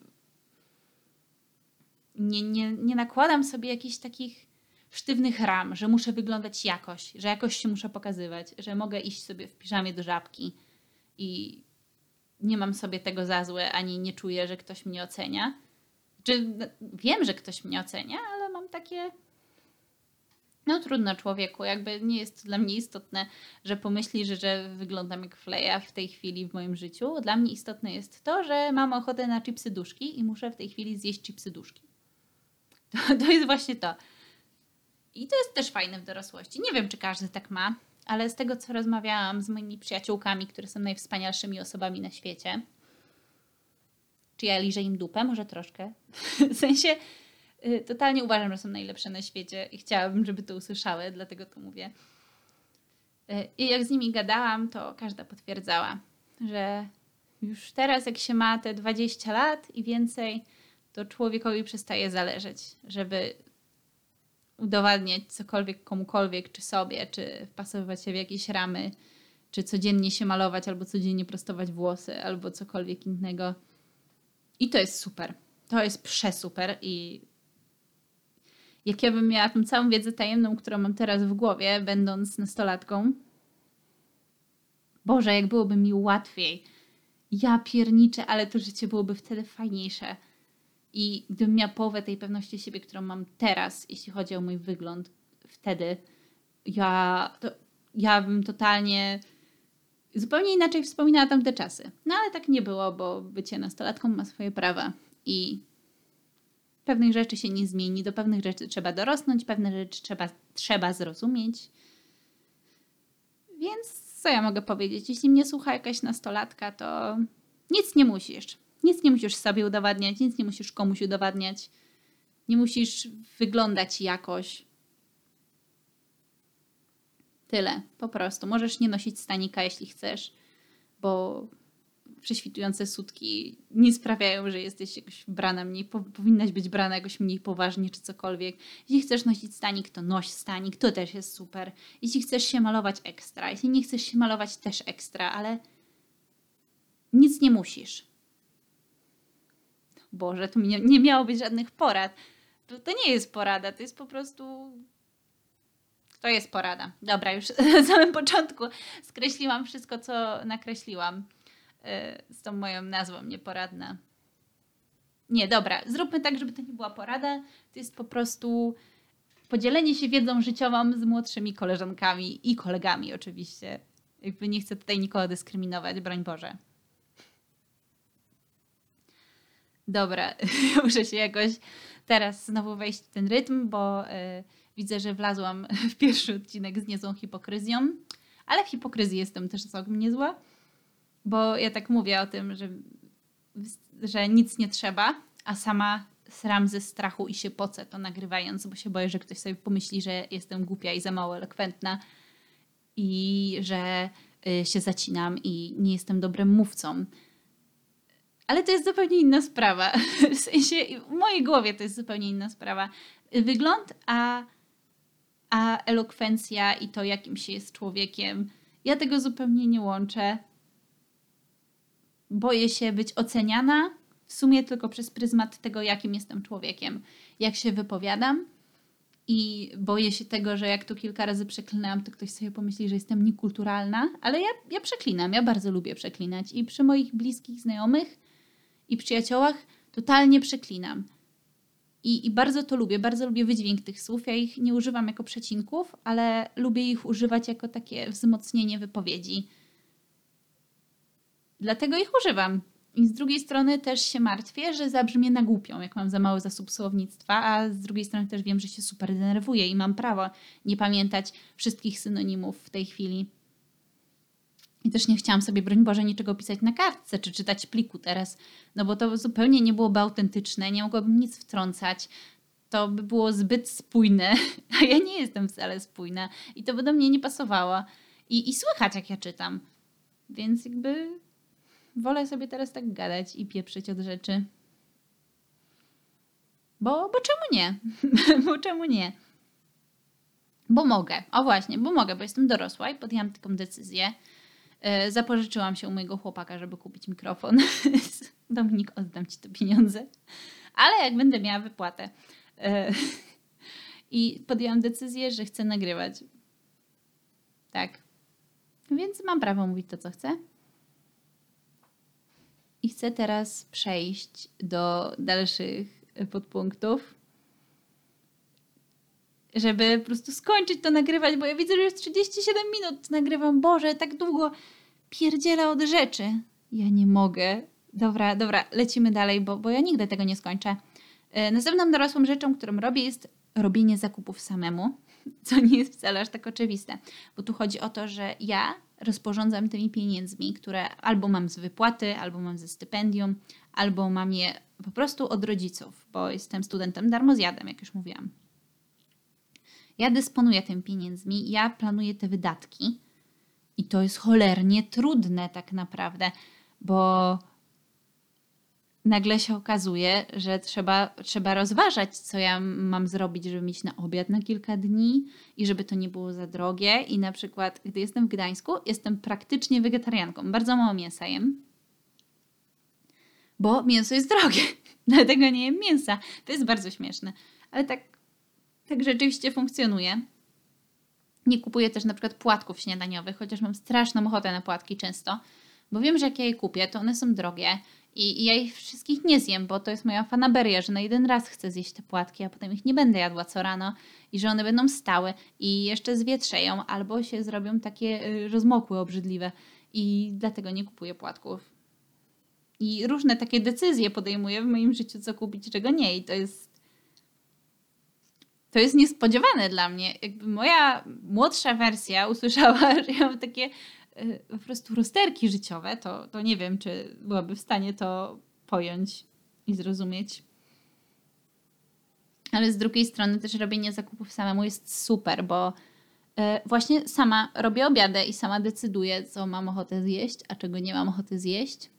nie, nie, nie nakładam sobie jakichś takich sztywnych ram, że muszę wyglądać jakoś, że jakoś się muszę pokazywać, że mogę iść sobie w piżamie do żabki i nie mam sobie tego za złe, ani nie czuję, że ktoś mnie ocenia. Czy wiem, że ktoś mnie ocenia, ale mam takie no trudno człowieku, jakby nie jest dla mnie istotne, że pomyślisz, że wyglądam jak fleja w tej chwili w moim życiu. Dla mnie istotne jest to, że mam ochotę na chipsy duszki i muszę w tej chwili zjeść chipsy duszki. To, to jest właśnie to. I to jest też fajne w dorosłości. Nie wiem, czy każdy tak ma, ale z tego, co rozmawiałam z moimi przyjaciółkami, które są najwspanialszymi osobami na świecie, czy ja liżę im dupę? Może troszkę. w sensie totalnie uważam, że są najlepsze na świecie i chciałabym, żeby to usłyszały, dlatego to mówię. Y, I jak z nimi gadałam, to każda potwierdzała, że już teraz, jak się ma te 20 lat i więcej, to człowiekowi przestaje zależeć, żeby udowadniać cokolwiek komukolwiek, czy sobie, czy wpasowywać się w jakieś ramy, czy codziennie się malować, albo codziennie prostować włosy, albo cokolwiek innego. I to jest super. To jest przesuper i jak ja bym miała tą całą wiedzę tajemną, którą mam teraz w głowie, będąc nastolatką, Boże, jak byłoby mi łatwiej. Ja pierniczę, ale to życie byłoby wtedy fajniejsze. I gdybym miała połowę tej pewności siebie, którą mam teraz, jeśli chodzi o mój wygląd, wtedy ja, to, ja bym totalnie zupełnie inaczej wspominała tamte czasy. No ale tak nie było, bo bycie nastolatką ma swoje prawa. I pewnych rzeczy się nie zmieni, do pewnych rzeczy trzeba dorosnąć, pewne rzeczy trzeba, trzeba zrozumieć. Więc co ja mogę powiedzieć? Jeśli mnie słucha jakaś nastolatka, to nic nie musisz. Nic nie musisz sobie udowadniać, nic nie musisz komuś udowadniać. Nie musisz wyglądać jakoś. Tyle, po prostu. Możesz nie nosić stanika, jeśli chcesz, bo prześwitujące sutki nie sprawiają, że jesteś jakoś brana mniej, po, powinnaś być brana jakoś mniej poważnie czy cokolwiek. Jeśli chcesz nosić stanik, to noś stanik, to też jest super. Jeśli chcesz się malować ekstra, jeśli nie chcesz się malować też ekstra, ale nic nie musisz. Boże, tu nie, nie miało być żadnych porad, to nie jest porada, to jest po prostu. To jest porada. Dobra, już na samym początku skreśliłam wszystko, co nakreśliłam z tą moją nazwą nieporadna. Nie, dobra, zróbmy tak, żeby to nie była porada. To jest po prostu podzielenie się wiedzą życiową z młodszymi koleżankami i kolegami, oczywiście. Jakby nie chcę tutaj nikogo dyskryminować, broń Boże. Dobra, muszę się jakoś teraz znowu wejść w ten rytm, bo y, widzę, że wlazłam w pierwszy odcinek z niezłą hipokryzją, ale w hipokryzji jestem też całkiem niezła, bo ja tak mówię o tym, że, że nic nie trzeba, a sama sram ze strachu i się pocę to nagrywając, bo się boję, że ktoś sobie pomyśli, że jestem głupia i za mało elokwentna i że y, się zacinam i nie jestem dobrym mówcą. Ale to jest zupełnie inna sprawa. W sensie, w mojej głowie to jest zupełnie inna sprawa. Wygląd, a, a elokwencja i to, jakim się jest człowiekiem. Ja tego zupełnie nie łączę. Boję się być oceniana w sumie tylko przez pryzmat tego, jakim jestem człowiekiem, jak się wypowiadam. I boję się tego, że jak tu kilka razy przeklinam, to ktoś sobie pomyśli, że jestem niekulturalna, ale ja, ja przeklinam, ja bardzo lubię przeklinać. I przy moich bliskich znajomych i przyjaciołach totalnie przeklinam. I, I bardzo to lubię, bardzo lubię wydźwięk tych słów. Ja ich nie używam jako przecinków, ale lubię ich używać jako takie wzmocnienie wypowiedzi. Dlatego ich używam. I z drugiej strony też się martwię, że zabrzmię na głupią, jak mam za mały zasób słownictwa, a z drugiej strony też wiem, że się super denerwuję i mam prawo nie pamiętać wszystkich synonimów w tej chwili. I też nie chciałam sobie, broń Boże, niczego pisać na kartce czy czytać pliku teraz, no bo to zupełnie nie byłoby autentyczne, nie mogłabym nic wtrącać. To by było zbyt spójne, a ja nie jestem wcale spójna i to by do mnie nie pasowało. I, i słychać, jak ja czytam. Więc jakby wolę sobie teraz tak gadać i pieprzyć od rzeczy. Bo, bo czemu nie? bo czemu nie? Bo mogę. O właśnie, bo mogę, bo jestem dorosła i podjęłam taką decyzję. E, zapożyczyłam się u mojego chłopaka, żeby kupić mikrofon. Dominik, oddam ci te pieniądze. Ale jak będę miała wypłatę. E, I podjęłam decyzję, że chcę nagrywać. Tak. Więc mam prawo mówić to, co chcę. I chcę teraz przejść do dalszych podpunktów, żeby po prostu skończyć to nagrywać, bo ja widzę, że już 37 minut nagrywam. Boże, tak długo pierdzielę od rzeczy. Ja nie mogę. Dobra, dobra, lecimy dalej, bo, bo ja nigdy tego nie skończę. E, następną dorosłą rzeczą, którą robię, jest robienie zakupów samemu, co nie jest wcale aż tak oczywiste, bo tu chodzi o to, że ja rozporządzam tymi pieniędzmi, które albo mam z wypłaty, albo mam ze stypendium, albo mam je po prostu od rodziców, bo jestem studentem darmozjadem, jak już mówiłam. Ja dysponuję tymi pieniędzmi, ja planuję te wydatki i to jest cholernie trudne tak naprawdę, bo nagle się okazuje, że trzeba, trzeba rozważać, co ja mam zrobić, żeby mieć na obiad na kilka dni i żeby to nie było za drogie. I na przykład, gdy jestem w Gdańsku, jestem praktycznie wegetarianką. Bardzo mało mięsa jem, bo mięso jest drogie. Dlatego nie jem mięsa. To jest bardzo śmieszne. Ale tak, tak rzeczywiście funkcjonuje. Nie kupuję też na przykład płatków śniadaniowych, chociaż mam straszną ochotę na płatki często, bo wiem, że jak ja je kupię, to one są drogie i, I, ja ich wszystkich nie zjem, bo to jest moja fanaberia, że na jeden raz chcę zjeść te płatki, a potem ich nie będę jadła co rano i że one będą stałe i jeszcze zwietrzeją albo się zrobią takie y, rozmokłe, obrzydliwe i dlatego nie kupuję płatków. I różne takie decyzje podejmuję w moim życiu, co kupić, czego nie i to jest to jest niespodziewane dla mnie. Jakby moja młodsza wersja usłyszała, że ja mam takie po prostu rozterki życiowe, to, to nie wiem, czy byłaby w stanie to pojąć i zrozumieć. Ale z drugiej strony też robienie zakupów samemu jest super, bo y, właśnie sama robię obiady i sama decyduję, co mam ochotę zjeść, a czego nie mam ochoty zjeść.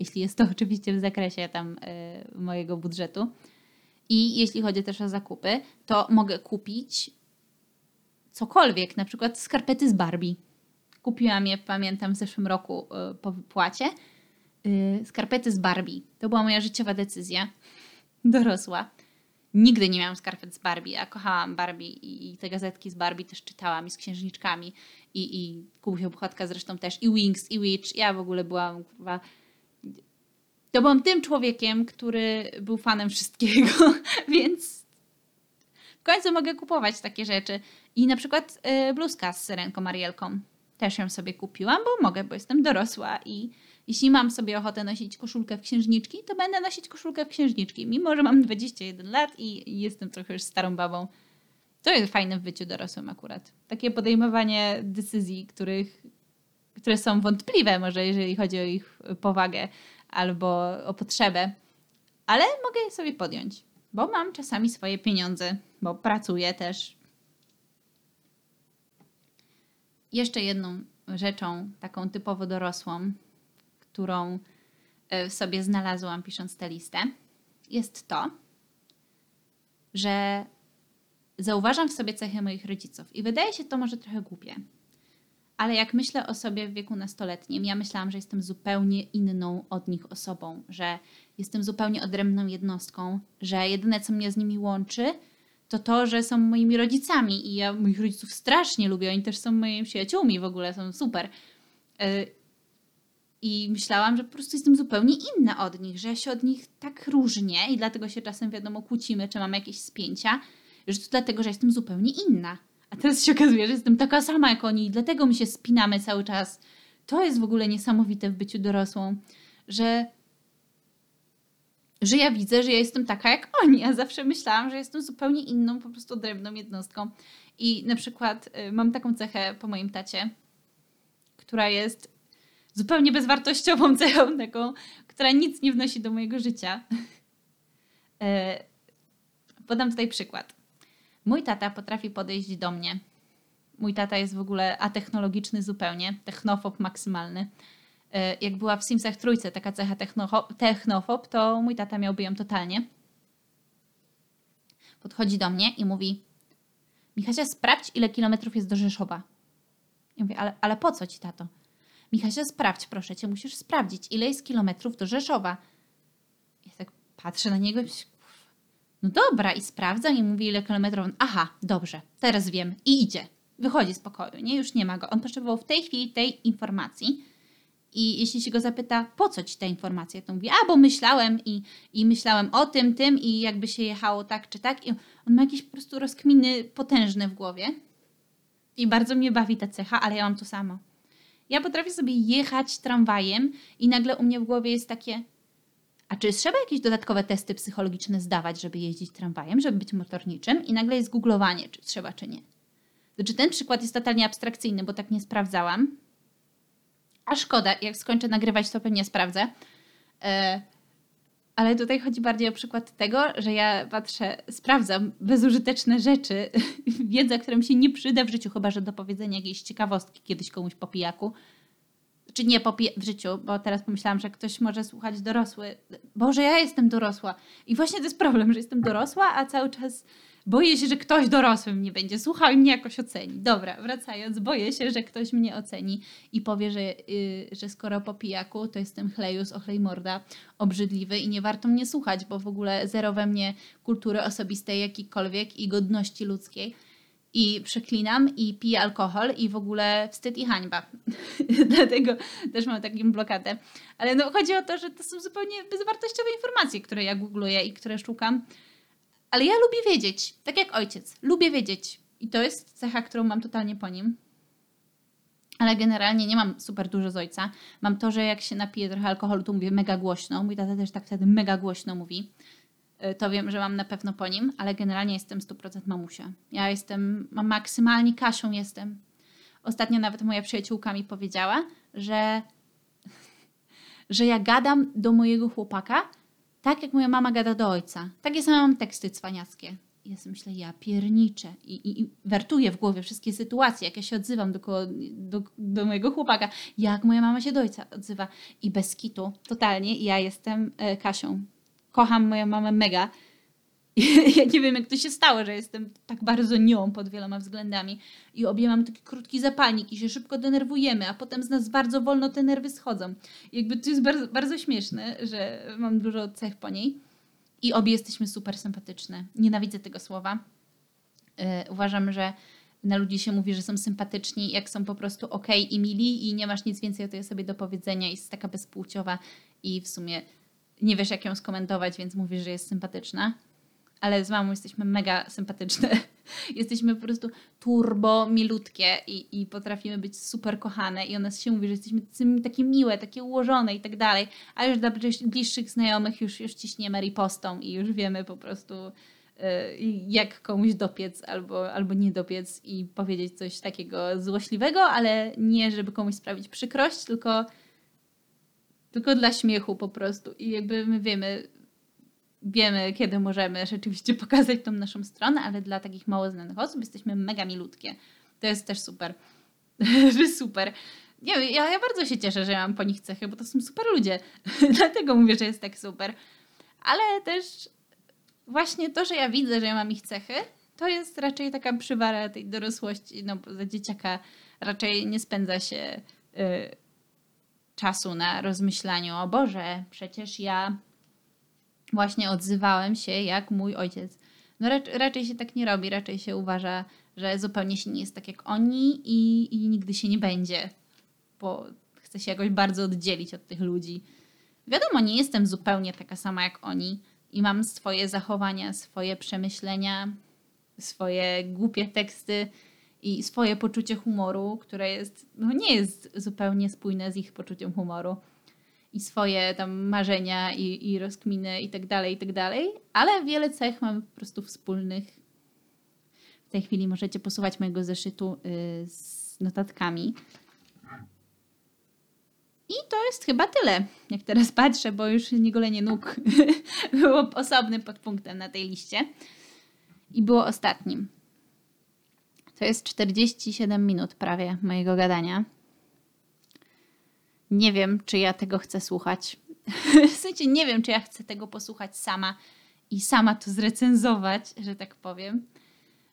Jeśli jest to oczywiście w zakresie tam y, mojego budżetu. I jeśli chodzi też o zakupy, to mogę kupić cokolwiek, na przykład skarpety z Barbie Kupiłam je, pamiętam, w zeszłym roku y, po wypłacie. Y, skarpety z Barbie. To była moja życiowa decyzja. Dorosła. Nigdy nie miałam skarpet z Barbie. Ja kochałam Barbie i, te gazetki z Barbie też czytałam i z księżniczkami. I, i Kubusio Puchatka zresztą też. I Wings, i Witch. Ja w ogóle byłam kurwa... To byłam tym człowiekiem, który był fanem wszystkiego, więc w końcu mogę kupować takie rzeczy. I na przykład y, bluzka z Syrenką Marielką. Też ją sobie kupiłam, bo mogę, bo jestem dorosła i jeśli mam sobie ochotę nosić koszulkę w księżniczki, to będę nosić koszulkę w księżniczki, mimo że mam 21 lat i jestem trochę już starą babą. To jest fajne w byciu dorosłym akurat. Takie podejmowanie decyzji, których, które są wątpliwe może, jeżeli chodzi o ich powagę albo o potrzebę, ale mogę je sobie podjąć, bo mam czasami swoje pieniądze, bo pracuję też. Jeszcze jedną rzeczą, taką typowo dorosłą, którą e, sobie znalazłam pisząc tę listę, jest to, że zauważam w sobie cechy moich rodziców. I wydaje się to może trochę głupie. Ale jak myślę o sobie w wieku nastoletnim, ja myślałam, że jestem zupełnie inną od nich osobą, że jestem zupełnie odrębną jednostką, że jedyne, co mnie z nimi łączy, to to, że są moimi rodzicami i ja moich rodziców strasznie lubię, oni też są moimi przyjaciółmi w ogóle, są super. E, i myślałam, że po prostu jestem zupełnie inna od nich, że ja się od nich tak różnię i dlatego się czasem, wiadomo, kłócimy, czy mamy jakieś spięcia, że to dlatego, że jestem zupełnie inna. A teraz się okazuje, że jestem taka sama jak oni i dlatego my się spinamy cały czas. To jest w ogóle niesamowite w byciu dorosłą, że, że ja widzę, że ja jestem taka jak oni. Ja zawsze myślałam, że jestem zupełnie inną, po prostu odrębną jednostką. I na przykład y, mam taką cechę po moim tacie, która jest zupełnie bezwartościową cechą, taką, która nic nie wnosi do mojego życia. E, podam tutaj przykład. Mój tata potrafi podejść do mnie. Mój tata jest w ogóle atechnologiczny zupełnie, technofob maksymalny. E, jak była w Simsach Trójce taka cecha technofob, to mój tata miałby ją totalnie. Podchodzi do mnie i mówi Michasia, sprawdź ile kilometrów jest do Rzeszowa. Ja mówię, ale, ale po co ci tato? Michasia, sprawdź, proszę cię, musisz sprawdzić, ile jest kilometrów do Rzeszowa. Ja tak patrzę na niego i myślę, no dobra, i sprawdzam i mówi, ile kilometrów. Aha, dobrze, teraz wiem. I idzie. Wychodzi z pokoju, nie? Już nie ma go. On potrzebował w tej chwili tej informacji. I jeśli się go zapyta, po co ci ta informacja, to mówi, a bo myślałem i, i myślałem o tym, tym i jakby się jechało tak czy tak. I on ma jakieś po prostu rozkminy potężne w głowie. I bardzo mnie bawi ta cecha, ale ja mam to samo. Ja potrafię sobie jechać tramwajem i nagle u mnie w głowie jest takie, a czy trzeba jakieś dodatkowe testy psychologiczne zdawać, żeby jeździć tramwajem, żeby być motorniczym? I nagle jest googlowanie, czy trzeba, czy nie. Znaczy ten przykład jest totalnie abstrakcyjny, bo tak nie sprawdzałam. A szkoda, jak skończę nagrywać, to pewnie sprawdzę. E, ale tutaj chodzi bardziej o przykład tego, że ja patrzę, sprawdzam bezużyteczne rzeczy, wiedzę, która mi się nie przyda w życiu, chyba że do powiedzenia jakiejś ciekawostki kiedyś komuś po pijaku. Czy nie po w życiu, bo teraz pomyślałam, że ktoś może słuchać dorosły. Boże, ja jestem dorosła. I właśnie to jest problem, że jestem dorosła, a cały czas boję się, że ktoś dorosły mnie będzie słuchał i mnie jakoś oceni. Dobra, wracając, boję się, że ktoś mnie oceni i powie, że, yy, że skoro po pijaku, to jestem chlejus, ochlej morda, obrzydliwy i nie warto mnie słuchać, bo w ogóle zero we mnie kultury osobistej jakiejkolwiek i godności ludzkiej. I przeklinam i piję alkohol i w ogóle wstyd i hańba. Dlatego też mam taką blokadę. Ale no chodzi o to, że to są zupełnie bezwartościowe informacje, które ja googluję i które szukam ale ja lubię wiedzieć, tak jak ojciec. Lubię wiedzieć. I to jest cecha, którą mam totalnie po nim. Ale generalnie nie mam super dużo z ojca. Mam to, że jak się napiję trochę alkoholu, to mówię mega głośno. Mój tata też tak wtedy mega głośno mówi. Y, to wiem, że mam na pewno po nim, ale generalnie jestem 100% mamusia. Ja jestem, mam maksymalnie Kasią jestem. Ostatnio nawet moja przyjaciółka mi powiedziała, że, że ja gadam do mojego chłopaka, tak jak moja mama gada do ojca. Takie same mam teksty cwaniackie. Ja sobie myślę, ja pierniczę. I, i, I wertuję w głowie wszystkie sytuacje, jak ja się odzywam do, do, do mojego chłopaka, jak moja mama się do ojca odzywa. I bez kitu, totalnie, ja jestem e, Kasią. Kocham moją mamę mega ja nie wiem, jak to się stało, że jestem tak bardzo nią pod wieloma względami. I obie mam taki krótki zapalnik i się szybko denerwujemy, a potem z nas bardzo wolno te nerwy schodzą. Jakby to jest bardzo, bardzo śmieszne, że mam dużo cech po niej. I obie jesteśmy super sympatyczne. Nienawidzę tego słowa. Yy, uważam, że na ludzi się mówi, że są sympatyczni, jak są po prostu ok i mili i nie masz nic więcej o tej osobie do powiedzenia jest taka bezpłciowa i w sumie nie wiesz, jak ją skomentować, więc mówisz, że jest sympatyczna. Ale z mamą jesteśmy mega sympatyczne. jesteśmy po prostu turbo milutkie i, i potrafimy być super kochane i o nas się mówi, że jesteśmy takie miłe, takie ułożone i tak dalej. A już dla bliższych znajomych już, już ciśniemy ripostą i już wiemy po prostu y, jak komuś dopiec albo, albo nie dopiec i powiedzieć coś takiego złośliwego, ale nie żeby komuś sprawić przykrość, tylko tylko dla śmiechu po prostu. I jakby my wiemy, wiemy, kiedy możemy rzeczywiście pokazać tą naszą stronę, ale dla takich mało znanych osób jesteśmy mega milutkie. To jest też super. super. Wiem, ja, ja bardzo się cieszę, że ja mam po nich cechy, bo to są super ludzie. Dlatego mówię, że jest tak super. Ale też właśnie to, że ja widzę, że ja mam ich cechy, to jest raczej taka przywara tej dorosłości. No bo za dzieciaka raczej nie spędza się y, czasu na rozmyślaniu. O Boże, przecież ja właśnie odzywałem się jak mój ojciec. No raczej się tak nie robi, raczej się uważa, że zupełnie się nie jest tak jak oni i, i nigdy się nie będzie, bo chce się jakoś bardzo oddzielić od tych ludzi. Wiadomo, nie jestem zupełnie taka sama jak oni i mam swoje zachowania, swoje przemyślenia, swoje głupie teksty i swoje poczucie humoru, które jest, no nie jest zupełnie spójne z ich poczuciem humoru i swoje tam marzenia i, i rozkminy i tak dalej, i tak dalej, ale wiele cech mamy po prostu wspólnych. W tej chwili możecie posłuchać mojego zeszytu y, z notatkami. I to jest chyba tyle, jak teraz patrzę, bo już niegolenie nóg było osobnym podpunktem na tej liście i było ostatnim. To jest 47 minut prawie mojego gadania. Nie wiem, czy ja tego chcę słuchać. w sensie nie wiem, czy ja chcę tego posłuchać sama i sama to zrecenzować, że tak powiem.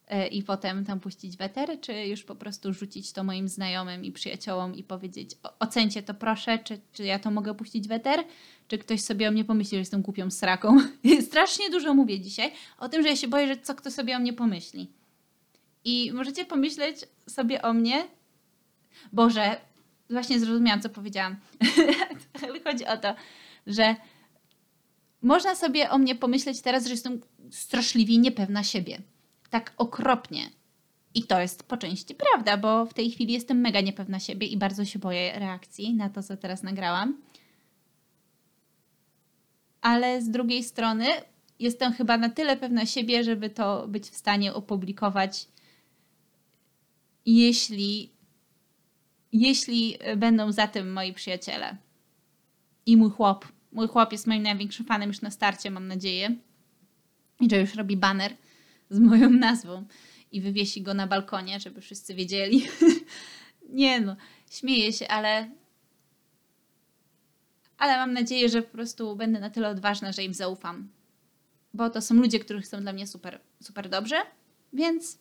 E, I potem tam puścić weter, czy już po prostu rzucić to moim znajomym i przyjaciołom i powiedzieć: ocencie to proszę, czy, czy ja to mogę puścić weter, czy ktoś sobie o mnie pomyśli, że jestem kupią sraką. Strasznie dużo mówię dzisiaj o tym, że ja się boję, że co kto sobie o mnie pomyśli. I możecie pomyśleć sobie o mnie, Boże, właśnie zrozumiałam, co powiedziałam. Chodzi o to, że można sobie o mnie pomyśleć teraz, że jestem straszliwie niepewna siebie. Tak okropnie. I to jest po części prawda, bo w tej chwili jestem mega niepewna siebie i bardzo się boję reakcji na to, co teraz nagrałam. Ale z drugiej strony jestem chyba na tyle pewna siebie, żeby to być w stanie opublikować jeśli, jeśli będą za tym moi przyjaciele. I mój chłop. Mój chłop jest moim największym fanem już na starcie, mam nadzieję. I że już robi baner z moją nazwą i wywiesi go na balkonie, żeby wszyscy wiedzieli. Nie no, śmieję się, ale ale mam nadzieję, że po prostu będę na tyle odważna, że im zaufam. Bo to są ludzie, którzy są dla mnie super, super dobrze, więc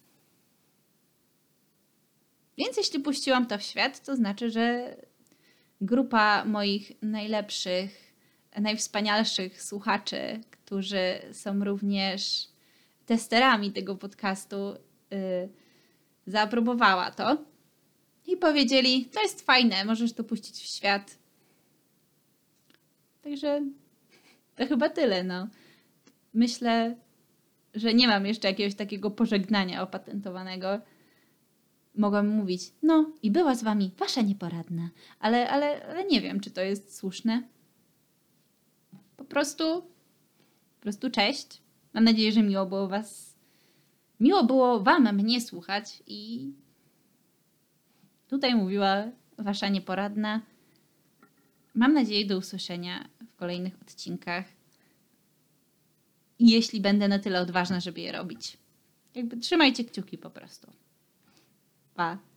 więc jeśli puściłam to w świat, to znaczy, że grupa moich najlepszych, najwspanialszych słuchaczy, którzy są również testerami tego podcastu, yy, zaaprobowała to i powiedzieli: To jest fajne, możesz to puścić w świat. Także to chyba tyle. No. Myślę, że nie mam jeszcze jakiegoś takiego pożegnania opatentowanego mogłam mówić, no i była z wami wasza nieporadna, ale, ale, ale nie wiem, czy to jest słuszne. Po prostu, po prostu cześć. Mam nadzieję, że miło było was, miło było wam mnie słuchać i tutaj mówiła wasza nieporadna. Mam nadzieję do usłyszenia w kolejnych odcinkach. Jeśli będę na tyle odważna, żeby je robić. Jakby trzymajcie kciuki po prostu. Bye.